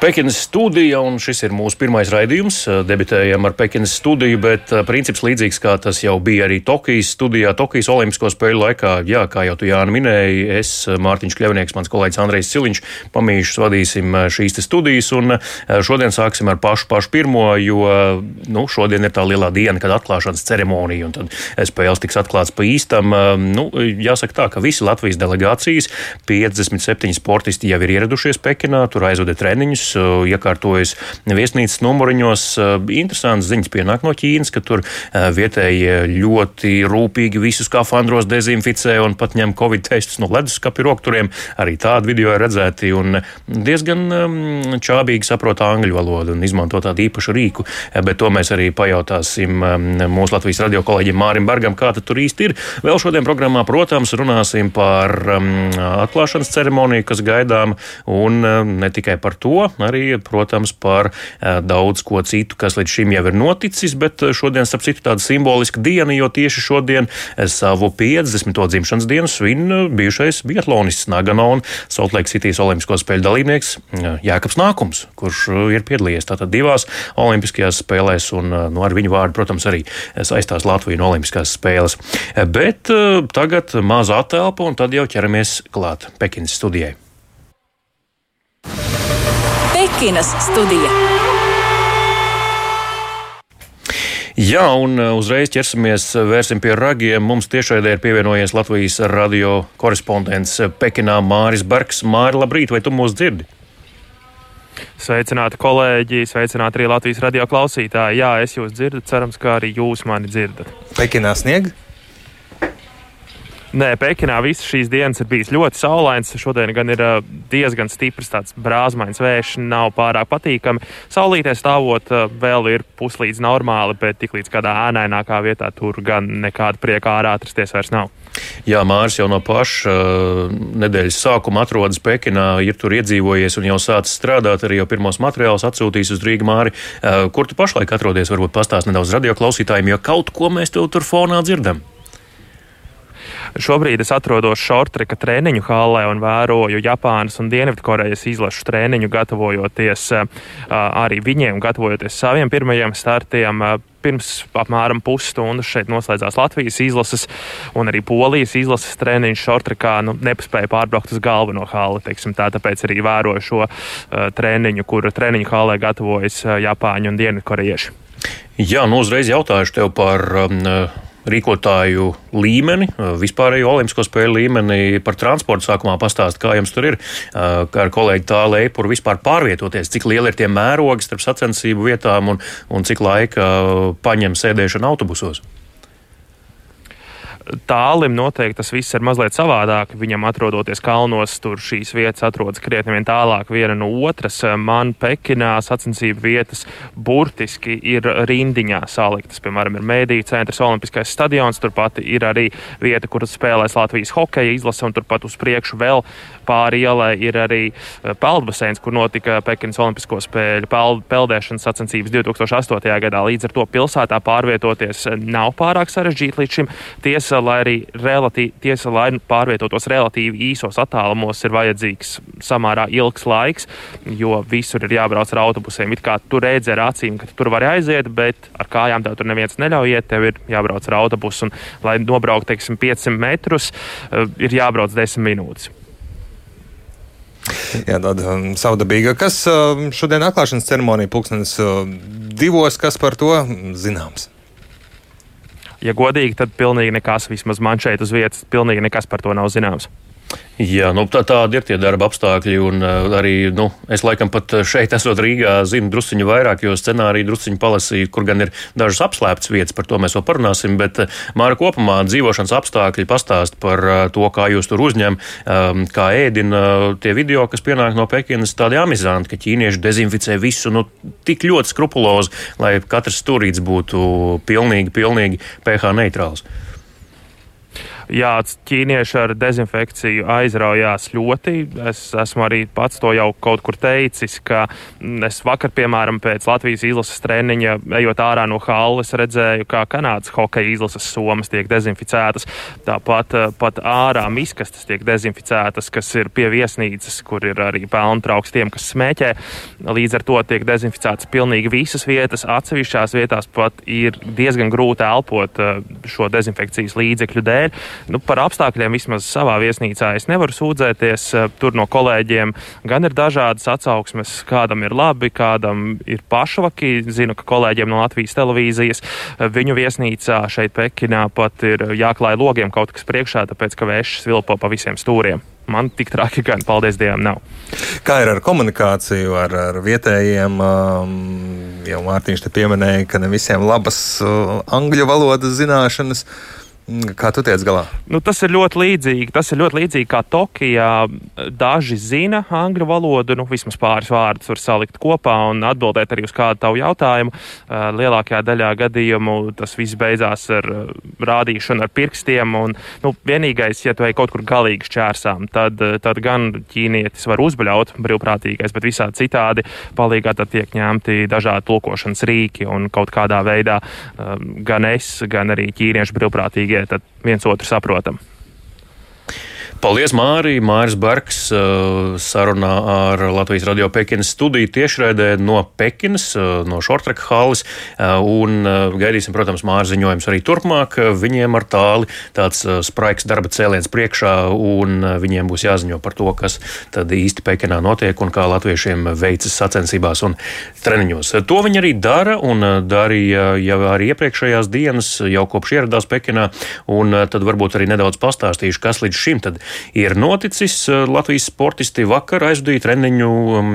Pekinas studija, un šis ir mūsu pirmais raidījums. Debitējam ar Pekinas studiju, bet princips līdzīgs kā tas jau bija arī Tokijas studijā, Tokijas Olimpisko spēļu laikā. Jā, kā jau tu Jāni minēji, es, Mārtiņš Kļavnieks, mans kolēģis Andrejs Ciliņš, pamīšus vadīsim šīs studijas, un šodien sāksim ar pašu pašu pirmo, jo nu, šodien ir tā lielā diena, kad atklāšanas ceremonija, un tad spēles tiks atklāts pa īstam. Nu, jāsaka tā, ka visi Latvijas delegācijas, 57 sportisti jau ir ieradušies Pekinā, tur aizvada treniņus iekārtojas viesnīcas numuriņos. Uh, interesants ziņas pienāk no Ķīnas, ka tur uh, vietējie ļoti rūpīgi visus skafandros dezinficē un pat ņem covid testus no leduskapja rokturiem. Arī tādi video ir redzēti un diezgan um, čābīgi saprot angļu valodu un izmanto tādu īpašu rīku. Bet to mēs arī pajautāsim um, mūsu Latvijas radio kolēģim Mārim Bergam, kā tur īsti ir. Vēl šodien programmā, protams, runāsim par um, atklāšanas ceremoniju, kas gaidām, un ne tikai par to, arī, protams, par eh, daudz ko citu, kas līdz šim jau ir noticis, bet eh, šodien, starp citu, tāda simboliska diena, jo tieši šodien eh, savu 50. dzimšanas dienu svin bijušais biatlonists Nagano un Salt Lake City's Olimpisko spēļu dalībnieks Jākaps Nākums, kurš ir piedalījies tātad divās Olimpiskajās spēlēs un nu, ar viņu vārdu, protams, arī saistās Latviju un Olimpiskās spēles. Bet tagad maza atelpa un tad jau ķeramies klāt Pekinas studijai. Pekinas studija. Jā, un uh, uzreiz ķersimies, uh, vērsim pie ragiem. Mums tiešraidē ir pievienojies Latvijas radio korespondents uh, Pekinā Māris Bergs. Māri, labrīt, vai tu mūs dzirdi? Sveicināti kolēģi, sveicināti arī Latvijas radio klausītāji. Jā, es jūs dzirdu, cerams, ka arī jūs mani dzirdat. Pekinā sniega? Nē, Pekinā visas šīs dienas ir bijis ļoti saulains. Šodien gan ir diezgan stiprs tāds brāzmains vējš, nav pārāk patīkami. Saulītē stāvot vēl ir puslīdz normāli, bet tiklīdz kādā ēnainākā vietā tur gan nekāda prieka ārā atrasties vairs nav. Jā, Mārcis jau no paša uh, nedēļas sākuma atrodas Pekinā, ir tur iedzīvojies un jau sācis strādāt, arī jau pirmos materiālus atsūtījis uz Rīgas Māri. Kur tu pašlaik atrodies? Varbūt pastāst nedaudz radio klausītājiem, jo kaut ko mēs tev tur fonā dzirdam. Šobrīd es atrodos šortrika treniņu hallē un vēroju Japānas un Dienvidkorejas izlašu treniņu, gatavojoties arī viņiem, gatavojoties saviem pirmajiem startiem pirms apmēram pusstundas šeit noslēdzās Latvijas izlases un arī Polijas izlases treniņš šortrikā. Nu, nepaspēja pārbraukt uz galveno hali, teiksim, tā, tāpēc arī vēroju šo uh, treniņu, kur treniņu halē gatavojas uh, Japāņu un Dienvidkorejieši. Jā, nu uzreiz jautāšu tev par um, rīkotāju līmeni, vispārējo olimpisko spēļu līmeni, par transportu sākumā pastāst, kā jums tur ir, kā ar kolēģi tālu eipuru vispār pārvietoties, cik lieli ir tie mērogi starp sacensību vietām un, un cik laika paņem sēdēšana autobusos. Tālim noteikti tas viss ir mazliet savādāk. Viņam atrodoties kalnos, tur šīs vietas atrodas krietni vien tālāk viena no otras. Man Pekinā sacensību vietas burtiski ir rindiņā saliktas. Piemēram, ir mēdīja centrs, Olimpiskais stadions, turpat ir arī vieta, kur spēlēs Latvijas hokeja izlase, un turpat uz priekšu vēl pāri ielai ir arī eh, peldbaseins, kur notika Pekinas Olimpisko spēļu peld, peldēšanas sacensības 2008. gadā. Līdz ar to pilsētā pārvietoties eh, nav pārāk sarežģīti līdz šim. Tiesa, lai arī relatīvi, tiesa, lai pārvietotos relatīvi īsos attālumos, ir vajadzīgs samērā ilgs laiks, jo visur ir jābrauc ar autobusiem. It kā tu redzi ar acīm, ka tu tur vari aiziet, bet ar kājām tev tur neviens neļauj iet, tev ir jābrauc ar autobusu. Un, lai nobrauktu, teiksim, 500 metrus, eh, ir jābrauc 10 minūtes. Jā, tāda um, savdabīga. Kas um, šodien atklāšanas ceremonija pulkstenis uh, divos, kas par to zināms? Ja godīgi, tad pilnīgi nekas, vismaz man šeit uz vietas, pilnīgi nekas par to nav zināms. Jā, nu, tā, tādi ir tie darba apstākļi. Un, uh, arī nu, es laikam pat uh, šeit, esot Rīgā, zinu drusciņu vairāk, jo scenāriju drusciņu palasīju, kur gan ir dažas apslēptas vietas, par to mēs vēl parunāsim. Bet uh, Māra kopumā dzīvošanas apstākļi pastāst par uh, to, kā jūs tur uzņem, um, kā ēdina uh, tie video, kas pienāk no Pekinas, tādi amizanti, ka ķīnieši dezinficē visu nu, tik ļoti skrupulozi, lai katrs stūrīts būtu pilnīgi, pilnīgi pH neitrāls. Jā, ķīnieši ar dezinfekciju aizraujās ļoti. Es esmu arī pats to jau kaut kur teicis, ka es vakar, piemēram, pēc Latvijas izlases treniņa, ejot ārā no halles, redzēju, kā Kanādas hokeja izlases somas tiek dezinficētas. Tāpat pat ārā miskastes tiek dezinficētas, kas ir pie viesnīcas, kur ir arī pelnu trauks tiem, kas smēķē. Līdz ar to tiek dezinficētas pilnīgi visas vietas. Atsevišķās vietās pat ir diezgan grūti elpot šo dezinfekcijas līdzekļu dēļ. Nu, par apstākļiem vismaz savā viesnīcā es nevaru sūdzēties. Tur no kolēģiem gan ir dažādas atsauksmes, kādam ir labi, kādam ir pašvaki. Zinu, ka kolēģiem no Latvijas televīzijas viņu viesnīcā šeit Pekinā pat ir jāklāj logiem kaut kas priekšā, tāpēc ka vējš svilpo pa visiem stūriem. Man tik traki gan, paldies Dievam, nav. Kā ir ar komunikāciju ar, ar vietējiem? Um, jau Mārtiņš te pieminēja, ka ne visiem labas uh, angļu valodas zināšanas. Uh, Kā tu tiec galā? Nu, tas ir ļoti līdzīgi. Tas ir ļoti līdzīgi kā Tokijā. Daži zina angļu valodu, nu, vismaz pāris vārdus var salikt kopā un atbildēt arī uz kādu tavu jautājumu. Uh, lielākajā daļā gadījumu tas viss beidzās ar uh, rādīšanu ar pirkstiem. Un, nu, vienīgais, ja tu ej kaut kur galīgi šķērsām, tad, uh, tad gan ķīnietis var uzbļaut brīvprātīgais, bet visādi citādi palīgā tad tiek ņemti dažādi tulkošanas rīki un kaut kādā veidā gan es, gan arī ķīniešu brīvprātīgi tad viens otru saprotam. Paldies, Mārija. Māris Barks uh, sarunā ar Latvijas radio Pekinas studiju tiešraidē no Pekinas, uh, no Šortraka halas. Uh, un gaidīsim, protams, Māra ziņojums arī turpmāk. Viņiem ar tāli tāds spraiks darba cēliens priekšā, un viņiem būs jāziņo par to, kas tad īsti Pekinā notiek un kā latviešiem veicas sacensībās un treniņos. To viņi arī dara un darīja jau arī iepriekšējās dienas, jau kopš ieradās Pekinā, un tad varbūt arī nedaudz pastāstīšu, kas līdz šim tad ir noticis. Eh, Latvijas sportisti vakar aizvadīja treniņu um,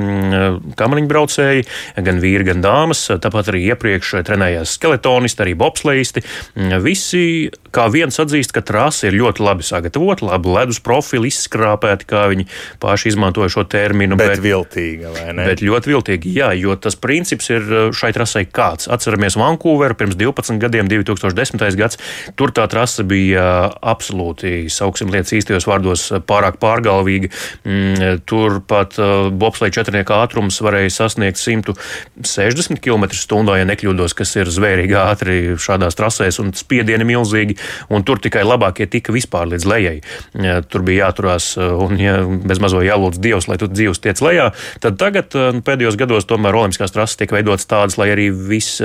kamariņbraucēji, gan vīri, gan dāmas. Tāpat arī iepriekš trenējās skeletonisti, arī bobsleisti. Mm, visi kā viens atzīst, ka trase ir ļoti labi sagatavota, labi ledus profili izskrāpēti, kā viņi paši izmantoja šo terminu. Bet, bet viltīga, vai ne? Bet ļoti viltīga, jā, jo tas princips ir eh, šai trasei kāds. Atceramies Vankūveru pirms 12 gadiem, 2010. gads. Tur tā trase bija absolūti, sauksim lietas īstajos vārdos vārdos eh, pārāk pārgalvīgi. Mm, Turpat eh, bobslēga četrnieka ātrums varēja sasniegt 160 km/h, ja nekļūdos, kas ir zvērīgi ātri šādās trasēs un spiedieni milzīgi. Un tur tikai labākie tika vispār līdz lejai. Tur bija jāturās eh, un ja bez mazo jālūdz Dievs, lai tu dzīvs tiec lejā. Tad tagad pēdējos gados tomēr olimpiskās trases tiek veidotas tādas, lai arī viss,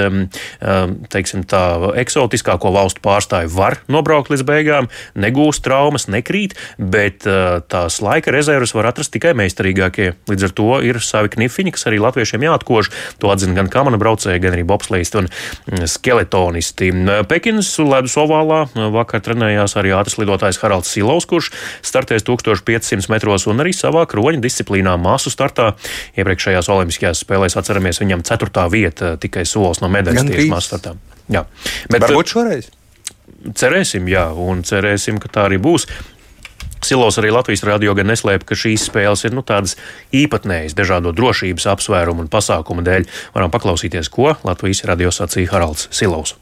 teiksim tā, eksotiskāko valstu pārstāvi var nobraukt līdz beigām, negūst traumas, nekrīt, bet uh, tās laika rezerves var atrast tikai meistarīgākie. Līdz ar to ir savi knifiņi, kas arī latviešiem jāatkož. To atzina gan kamana braucēji, gan arī bobslēgti un mm, skeletonisti. Pekinas ledus ovālā vakar trenējās arī ātris lidotājs Haralds Silovs, kurš startēs 1500 metros un arī savā kroņa disciplīnā māsu startā. Iepriekšējās Olimpiskajās spēlēs atceramies viņam ceturtā vieta, tikai solis no medaļas tieši māsu startā. Jā. Bet, Varbūt šoreiz. Cerēsim, jā, un cerēsim, ka tā arī būs. Silos arī Latvijas radio gan neslēpa, ka šīs spēles ir nu, tādas īpatnējas dažādo drošības apsvērumu un pasākumu dēļ. Varam paklausīties, ko Latvijas radio sacīja Haralds Silovs.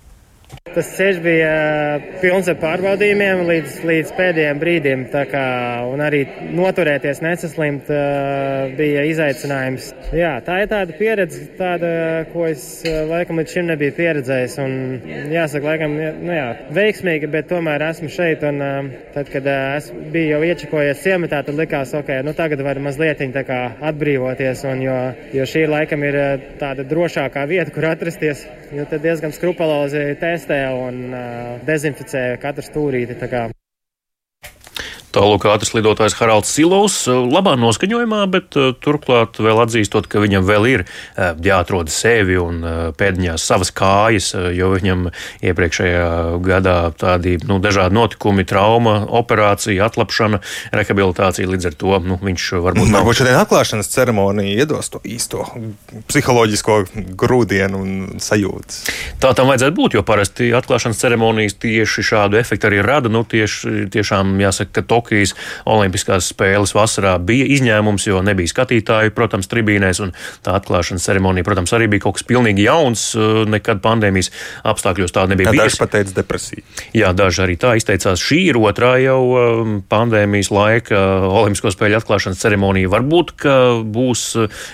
Tas ceļš bija pilns ar pārbaudījumiem līdz, līdz pēdējiem brīdim. Kā, un arī noturēties, nesaslimt, bija izaicinājums. Jā, tā ir tāda pieredze, tāda, ko es laikam līdz šim nebiju pieredzējis. Un, jāsaka, laikam, nu jā, veiksmīgi, bet tomēr esmu šeit. Un, tad, kad es biju jau iečakojies ciematā, tad likās, ok, nu tagad var mazliet atbrīvoties. Un, jo, jo šī laikam ir tāda drošākā vieta, kur atrasties. Jo tad diezgan skrupulozi testē un uh, dezinficē katru stūrīti. Tālāk ātris lidotājs Haralds Silovs labā noskaņojumā, bet uh, turklāt vēl atzīstot, ka viņam vēl ir uh, jāatrod sevi un pēdiņās savas kājas, jo viņam iepriekšējā gadā tādi nu, dažādi notikumi, trauma, operācija, atlapšana, rehabilitācija. Līdz ar to nu, viņš varbūt nav. Varbūt šodien atklāšanas ceremonija iedos to īsto psiholoģisko grūdienu un sajūtas. Tā tam vajadzētu būt, jo parasti atklāšanas ceremonijas tieši šādu efektu arī rada. Nu, tieši, tiešām jāsaka, ka hokejs. Olimpiskās spēles vasarā bija izņēmums, jo nebija skatītāju, protams, tribīnēs, un tā atklāšanas ceremonija, protams, arī bija kaut kas pilnīgi jauns. Nekad pandēmijas apstākļos tā nebija. Ja, daži pateica depresija. Jā, daži arī tā izteicās. Šī ir otrā jau pandēmijas laika Olimpisko spēļu atklāšanas ceremonija. Varbūt, ka būs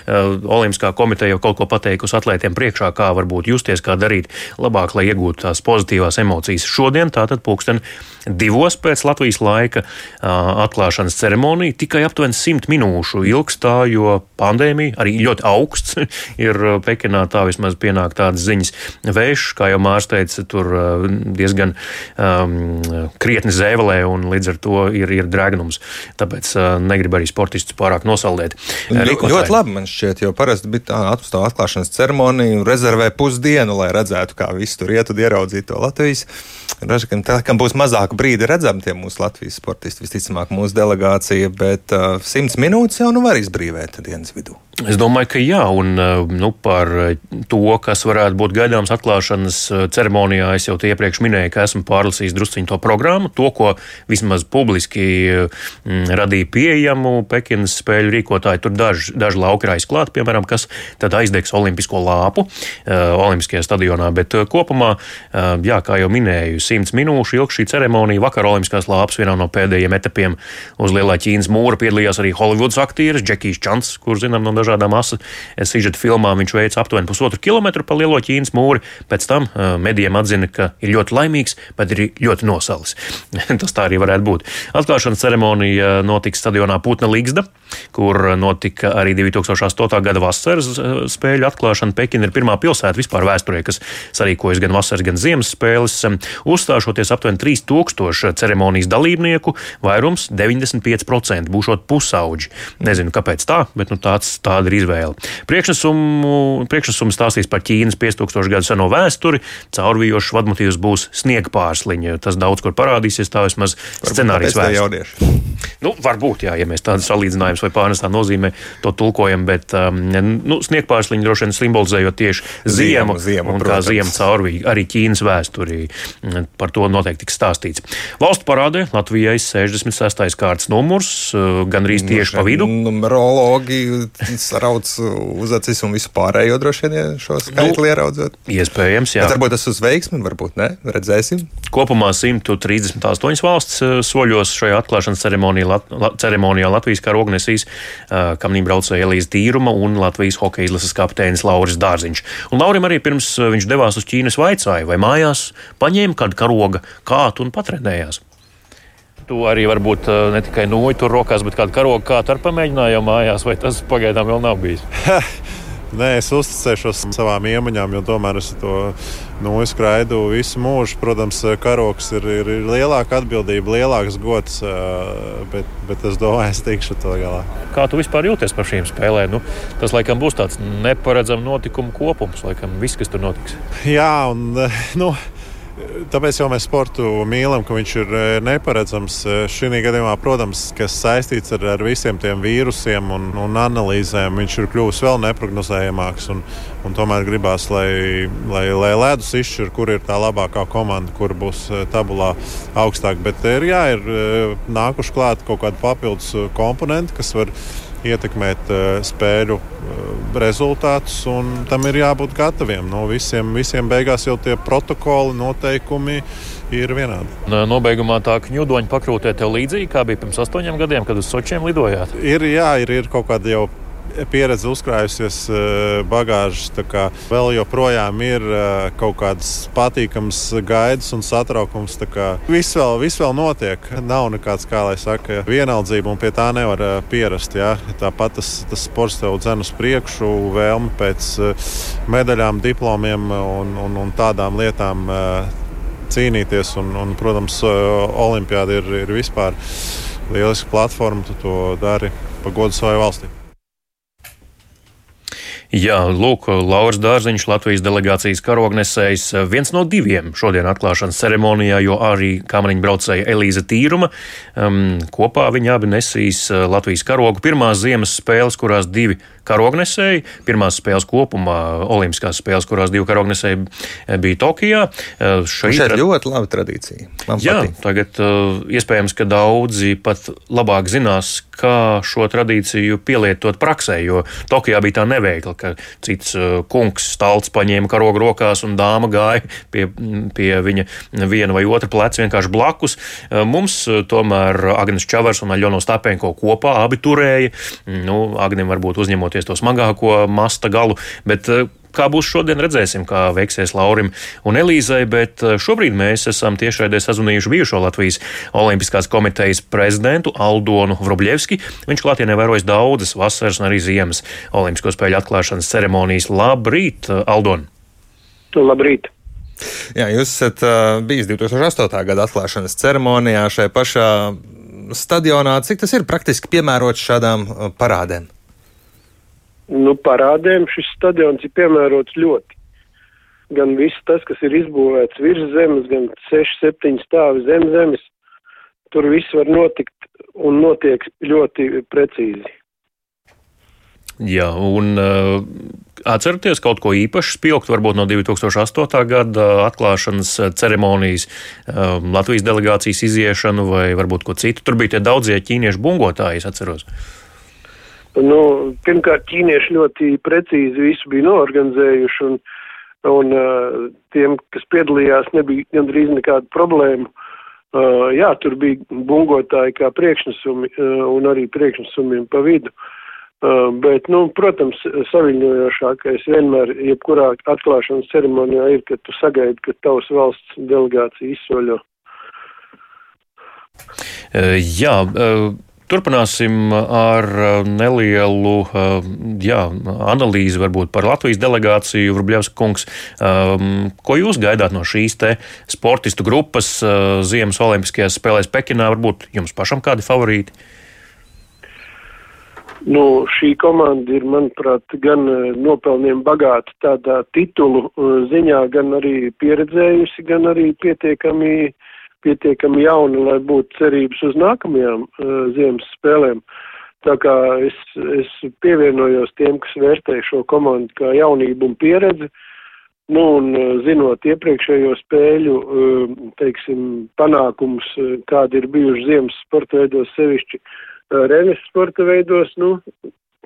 Olimpiskā komiteja jau kaut ko pateikusi atlētiem priekšā, kā varbūt justies, kā darīt labāk, lai iegūtu tās pozitīvās emocijas. Šodien tātad pulksten divos pēc Latvijas laika atklāšanas ceremonija tikai aptuveni simt minūšu ilgs tā, jo pandēmija arī ļoti augsts ir Pekinā. Tā vismaz pienāk tādas ziņas. Vējš, kā jau Mārs teica, tur diezgan um, krietni zēvelē un līdz ar to ir, ir drēgnums. Tāpēc uh, negrib arī sportistus pārāk nosaldēt. Rikotāji. Ļoti labi man šķiet, jo parasti bija tā atklāšanas ceremonija un rezervē pusdienu, lai redzētu, kā viss tur iet un ieraudzītu to Latvijas. Ražakam, tā, kam būs mazāku brīdi redzami tie mūsu Latvijas sportisti, visticamāk mūsu delegācija, bet uh, simts minūtes jau nu var izbrīvēt dienas vidū. Es domāju, ka jā, un uh, nu, par to, kas varētu būt gaidāms atklāšanas uh, ceremonijā, es jau iepriekš minēju, ka esmu pārlasījis drusciņu to programmu, to, ko vismaz publiski mm, radīja pieejamu Pekinas spēļu rīkotāji. Tur daži, daži lauki ir aizklāti, piemēram, kas tad aizdegs olimpisko lāpu Olimpiskajā stadionā, bet kopumā, jā, kā jau minēju, simts minūšu ilga šī ceremonija. Vakar Olimpiskās lāpas vienā no pēdējiem etapiem uz Lielā Ķīnas mūra piedalījās arī Holivudas aktieris Džekijs Čants, kurš zinām no dažādām asu sižeta filmām. Viņš veica aptuveni pusotru kilometru pa Lielo Ķīnas mūri. Pēc tam uh, medijiem atzina, ka ir ļoti laimīgs, bet ir ļoti nosalis. Tas tā arī varētu būt. Atklāšanas ceremonija notiks stadionā Putna Līgzda, kur notika arī 2008. gada vasaras spēļu atklāšana. Pekina ir pirmā pilsēta vispār vēsturē, kas sarīkojas gan vasaras, gan ziemas spēles. Uzstāšoties aptuveni 3000 ceremonijas dalībnieku, vairums 95% būšot pusauģi. Nezinu, kāpēc tā, bet nu, tāds, tāda ir izvēle. Priekšnesumu stāstīs par Ķīnas 5000 gadu seno vēsturi. Caurvījošs vadmotīvs būs sniega pārsliņa. Tas daudz kur parādīsies, tā vismaz scenārijas vēsture. Nu, varbūt, jā, ja mēs tādu salīdzinājumu vai pārnestā nozīmē to tulkojam, bet um, nu, sniega pārsliņa droši vien simbolizējot tieši ziemu, ziemu un protams. kā ziema caurvīgi arī Ķīnas vēsturī. Par to noteikti tiks stāstīts. Valstu parādē Latvijai 66. kārtas numurs, uh, gandrīz tieši nu, pa vidu. Numerologi sarauc uz acis un visu pārējo droši vien šo skaitli nu, ieraudzot. Iespējams, jā. Bet varbūt tas uz veiksmi, varbūt ne. Redzēsim. Kopumā 138 valsts uh, soļos šajā atklāšanas ceremonijā, Lat ceremonijā Latvijas karogu nesīs uh, kamnī braucēja Elīze Tīruma un Latvijas hokeja izlases kapteinis Lauris Dārziņš. Un Laurim arī pirms viņš devās uz Ķīnas vaicāja, vai mājās paņēma kādu karoga kātu un patrenējās. Tu arī varbūt ne tikai noju tur rokās, bet kādu karogu kātu ar pamēģinājumu mājās, vai tas pagaidām vēl nav bijis? Nē, es uzticēšos savām iemaņām, jo tomēr es to nu, skraidu visu mūžu. Protams, karoks ir, ir, ir lielāka atbildība, lielāks gods, bet, bet es domāju, es tikšu to galā. Kā tu vispār jūties par šīm spēlēm? Nu, tas laikam būs tāds neparedzams notikumu kopums, laikam viss, kas tur notiks. Jā, un nu, Tāpēc jau mēs sportu mīlam, ka viņš ir e, neparedzams. E, šī gadījumā, protams, kas saistīts ar, ar visiem tiem vīrusiem un, un analīzēm, viņš ir kļuvis vēl neparedzamāks. Tomēr gribās, lai, lai, lai ledus izšķir, kur ir tā labākā komanda, kur būs e, tabulā augstāk. Bet ir, jā, ir nākuši klāt kaut kādi papildus komponenti, kas var ietekmēt spēļu rezultātus, un tam ir jābūt gataviem. No visiem, visiem beigās jau tie protokoli, noteikumi ir vienādi. Nobeigumā tā kņudoņa pakrūtē tev līdzīgi kā bija pirms astoņiem gadiem, kad uz Sočiem lidojāt? Ir, jā, ir, ir kaut kāda jau pieredze uzkrājusies eh, bagāžas. Vēl joprojām ir eh, kaut kādas patīkamas gaidas un satraukums. Viss vēl, vis vēl notiek. Nav nekāds, kā lai saka, vienaldzība, un pie tā nevar eh, pierast. Ja? Tāpat tas, tas sports tev dzen uz priekšu, vēlme pēc medaļām, diplomiem un, un, un tādām lietām cīnīties. Un, un, protams, Olimpiāda ir, ir vispār lieliska platforma. Tu to dari pa godu savai valstī. Jā, lūk, Lauris Dārziņš, Latvijas delegācijas karognesējs, viens no diviem šodien atklāšanas ceremonijā, jo arī kamariņu braucēja Elīza Tīruma. Um, kopā viņi abi nesīs uh, Latvijas karogu pirmās ziemas spēles, kurās divi karognesēji, pirmās spēles kopumā, olimpiskās spēles, kurās divi karognesēji bija Tokijā. Uh, šeit ir ļoti laba tradīcija. Man Jā, patīk. tagad uh, iespējams, ka daudzi pat labāk zinās, kā šo tradīciju pielietot praksē, jo Tokijā bija tā neveikla, ka cits uh, kungs stalts paņēma karogu rokās un dāma gāja pie, pie viņa viena vai otra pleca vienkārši blakus. Uh, mums uh, tomēr Agnes Čavars un Aļona Stapenko kopā abi turēja. Nu, Agnim varbūt uzņemoties to smagāko masta galu, bet Kā būs šodien, redzēsim, kā veiksies Laurim un Elīzai, bet eh, šobrīd mēs esam tiešraidē sazvanījuši bijušo Latvijas Olimpiskās komitejas prezidentu Aldonu Vrobļevski. Viņš klātienē vērojas daudzas vasaras un arī ziemas Olimpisko spēļu atklāšanas ceremonijas. Labrīt, Aldon! Labrīt! Jā, jūs esat uh, bijis 2008. gada atklāšanas ceremonijā šai pašā stadionā. Cik tas ir praktiski piemērots šādām parādēm? Nu, parādēm šis stadions ir piemērots ļoti. Gan viss tas, kas ir izbūvēts virs zemes, gan 6-7 stāvi zem zemes, tur viss var notikt un notiek ļoti precīzi. Jā, un uh, atceraties kaut ko īpašu spilgt, varbūt no 2008. gada atklāšanas ceremonijas, uh, Latvijas delegācijas iziešanu vai varbūt ko citu. Tur bija tie daudzie ķīniešu bungotāji, es atceros. Uh, Nu, pirmkārt, ķīnieši ļoti precīzi visu bija noorganizējuši, un, un uh, tiem, kas piedalījās, nebija gandrīz nekāda problēma. Uh, jā, tur bija bungotāji kā priekšnesumi uh, un arī priekšnesumiem pa vidu. Uh, bet, nu, protams, saviņojošākais vienmēr, jebkurā atklāšanas ceremonijā ir, ka tu sagaidi, ka tavs valsts delegācija izsoļo. Uh, jā, uh Turpināsim ar uh, nelielu uh, jā, analīzi varbūt par Latvijas delegāciju. Vrbļevska kungs, um, ko jūs gaidāt no šīs te sportistu grupas uh, Ziemas Olimpiskajās spēlēs Pekinā? Varbūt jums pašam kādi favorīti? Nu, šī komanda ir, manuprāt, gan nopelniem bagāta tādā titulu ziņā, gan arī pieredzējusi, gan arī pietiekami uh, pietiekami jauni, lai būtu cerības uz nākamajām uh, ziemas spēlēm. Tā kā es, es pievienojos tiem, kas vērtē šo komandu kā jaunību un pieredzi, nu un uh, zinot iepriekšējo spēļu, uh, teiksim, panākums, kādi ir bijuši ziemas sporta veidos, sevišķi uh, renes sporta veidos, nu,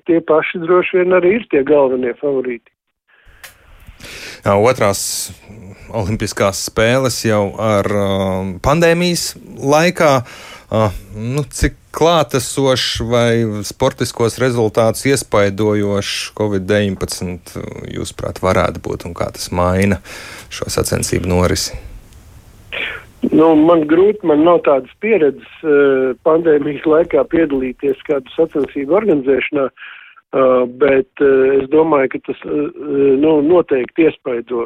tie paši droši vien arī ir tie galvenie favorīti. Otrās Olimpiskās spēles jau ar uh, pandēmijas laikā. Uh, nu, cik klātesošs vai sportiskos rezultātus iespaidojošs Covid-19 jūsuprāt varētu būt un kā tas maina šo sacensību norisi? Nu, man grūti, man nav tādas pieredzes uh, pandēmijas laikā piedalīties kādu sacensību organizēšanā. Uh, Uh, bet uh, es domāju, ka tas uh, nu, noteikti iespaido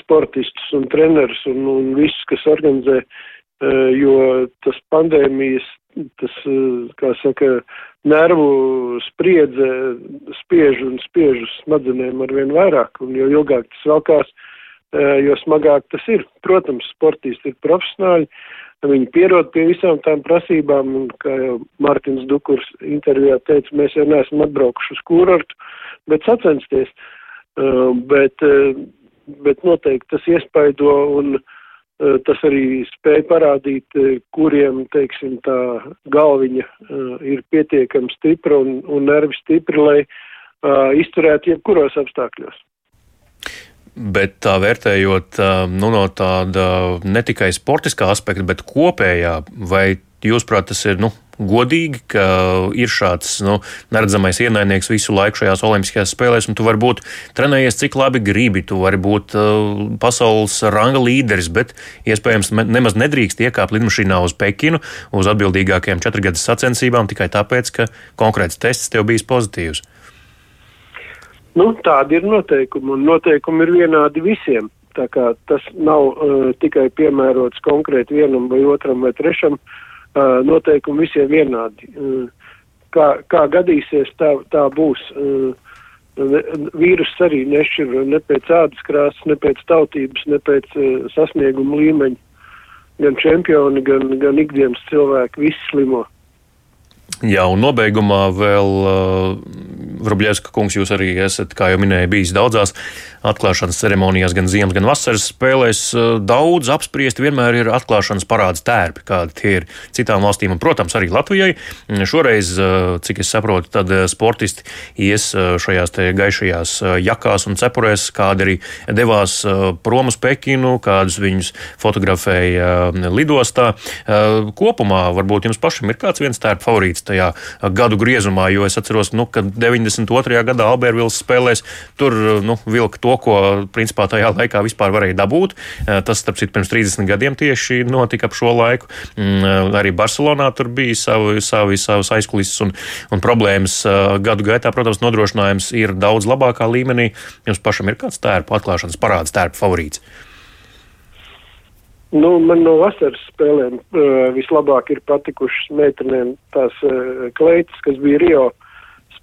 sportistus un trenerus un, un visus, kas organizē, jo tas pandēmijas, tas, kā saka, nervu spriedze spiež un spiež uz smadzenēm arvien vairāk, un jo ilgāk tas velkās, jo smagāk tas ir. Protams, sportisti ir profesionāļi, Viņi pierod pie visām tām prasībām, un, kā jau Mārtiņš Dukurs intervijā teica, mēs jau neesam atbraukuši uz kurortu, bet sacensties. Bet, bet noteikti tas iespaido un uh, tas arī spēja parādīt, uh, kuriem, teiksim, tā galviņa uh, ir pietiekami stipra un, un nervi stipri, lai izturētu jebkuros apstākļos. Bet tā vērtējot nu, no tāda ne tikai sportiskā aspekta, bet kopējā, vai jūsuprāt, tas ir nu, godīgi, ka ir šāds nu, neredzamais ienaidnieks visu laiku šajās Olimpiskajās spēlēs, un tu vari būt trenējies cik labi gribi, tu vari būt uh, pasaules ranga līderis, bet iespējams nemaz nedrīkst iekāpt lidmašīnā uz Pekinu, uz atbildīgākajām četrgadas sacensībām tikai tāpēc, ka konkrēts tests tev bijis pozitīvs. Nu, tādi ir noteikumi, un noteikumi ir vienādi visiem. Tas nav uh, tikai piemērots konkrēti vienam vai otram vai trešam, uh, noteikumi visiem vienādi. Kā, kā gadīsies, tā, tā būs. Vīrus arī nešķir ne pēc ādas krāsas, ne pēc tautības, ne pēc sasnieguma līmeņa. Gan čempioni, gan, gan ikdienas cilvēki, visi slimo. Jā, un nobeigumā vēl uh, Vrubļevska kungs, jūs arī esat, kā jau minēju, bijis daudzās atklāšanas ceremonijās, gan ziemas, gan vasaras spēlēs. Daudz apspriesti vienmēr ir atklāšanas parāds tērpi, kādi tie ir citām valstīm, un, protams, arī Latvijai. Šoreiz, cik es saprotu, tad sportisti ies šajās gaišajās jakās un cepurēs, kādi arī devās prom uz Pekinu, kādus viņus fotografēja lidostā. Kopumā varbūt jums pašam ir kāds viens tērpa favorīts tajā gadu griezumā, jo es atceros, nu, ka 92. gadā Albertvils spēlēs tur nu, vilka to, ko principā tajā laikā vispār varēja dabūt. Tas, starp citu, pirms 30 gadiem tieši notika ap šo laiku. Mm, arī Barcelonā tur bija savi, savi, savas aizkulises un, un problēmas gadu gaitā. Protams, nodrošinājums ir daudz labākā līmenī. Jums pašam ir kāds tērpu atklāšanas parāds, tērpu favorīts? Nu, man no vasaras spēlēm uh, vislabāk ir patikušas meitenēm tās uh, kleitas, kas bija Rio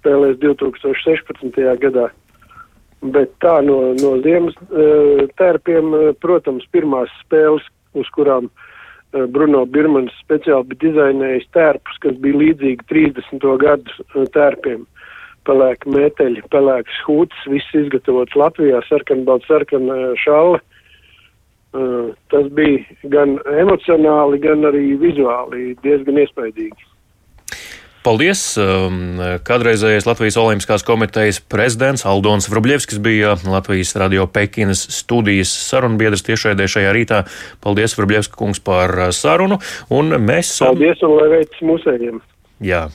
spēlēs 2016. gadā. Bet tā no, no ziemas uh, tērpiem, uh, protams, pirmās spēles, uz kurām uh, Bruno Birmans speciāli bija dizainējis tērpus, kas bija līdzīgi 30. gadu tērpiem. Pelēki meteļi, pelēks hūts, viss izgatavots Latvijā, sarkanbalts, sarkana šalle tas bija gan emocionāli, gan arī vizuāli diezgan iespaidīgi. Paldies! Kādreizējais Latvijas Olimpiskās komitejas prezidents Aldons Vrubļevskis bija Latvijas radio Pekinas studijas sarunbiedrs tiešraidē šajā rītā. Paldies, Vrubļevska kungs, par sarunu. Un mēs. Paldies un lai veids mūsējiem! Jā,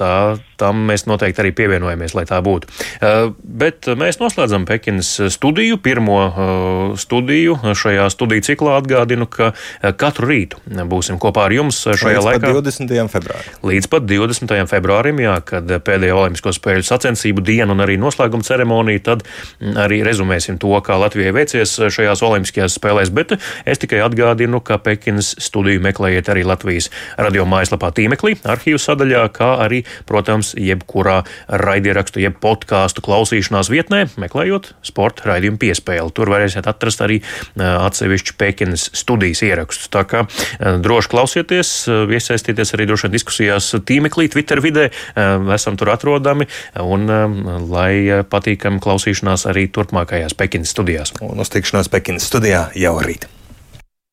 Tā, tam mēs noteikti arī pievienojamies, lai tā būtu. Uh, bet mēs noslēdzam Pekinas studiju, pirmo uh, studiju šajā studiju ciklā. Atgādinu, ka uh, katru rītu būsim kopā ar jums šajā Līdz laikā. Līdz 20. februārim. Līdz pat 20. februārim, jā, kad pēdējo Olimpisko spēļu sacensību dienu un arī noslēguma ceremoniju, tad arī rezumēsim to, kā Latvijai veicies šajās Olimpiskajās spēlēs. Bet es tikai atgādinu, ka Pekinas studiju meklējiet arī Latvijas radio mājaslapā tīmeklī, arhīvu sadaļā, kā arī, protams, jebkurā raidierakstu, jeb podkāstu klausīšanās vietnē, meklējot sporta raidījumu piespēli. Tur varēsiet atrast arī atsevišķu Pekinas studijas ierakstus. Tā kā droši klausieties, iesaistieties arī droši vien diskusijās tīmeklī, Twitter vidē, esam tur atrodami un lai patīkam klausīšanās arī turpmākajās Pekinas studijās. Un uz tikšanos Pekinas studijā jau rīt.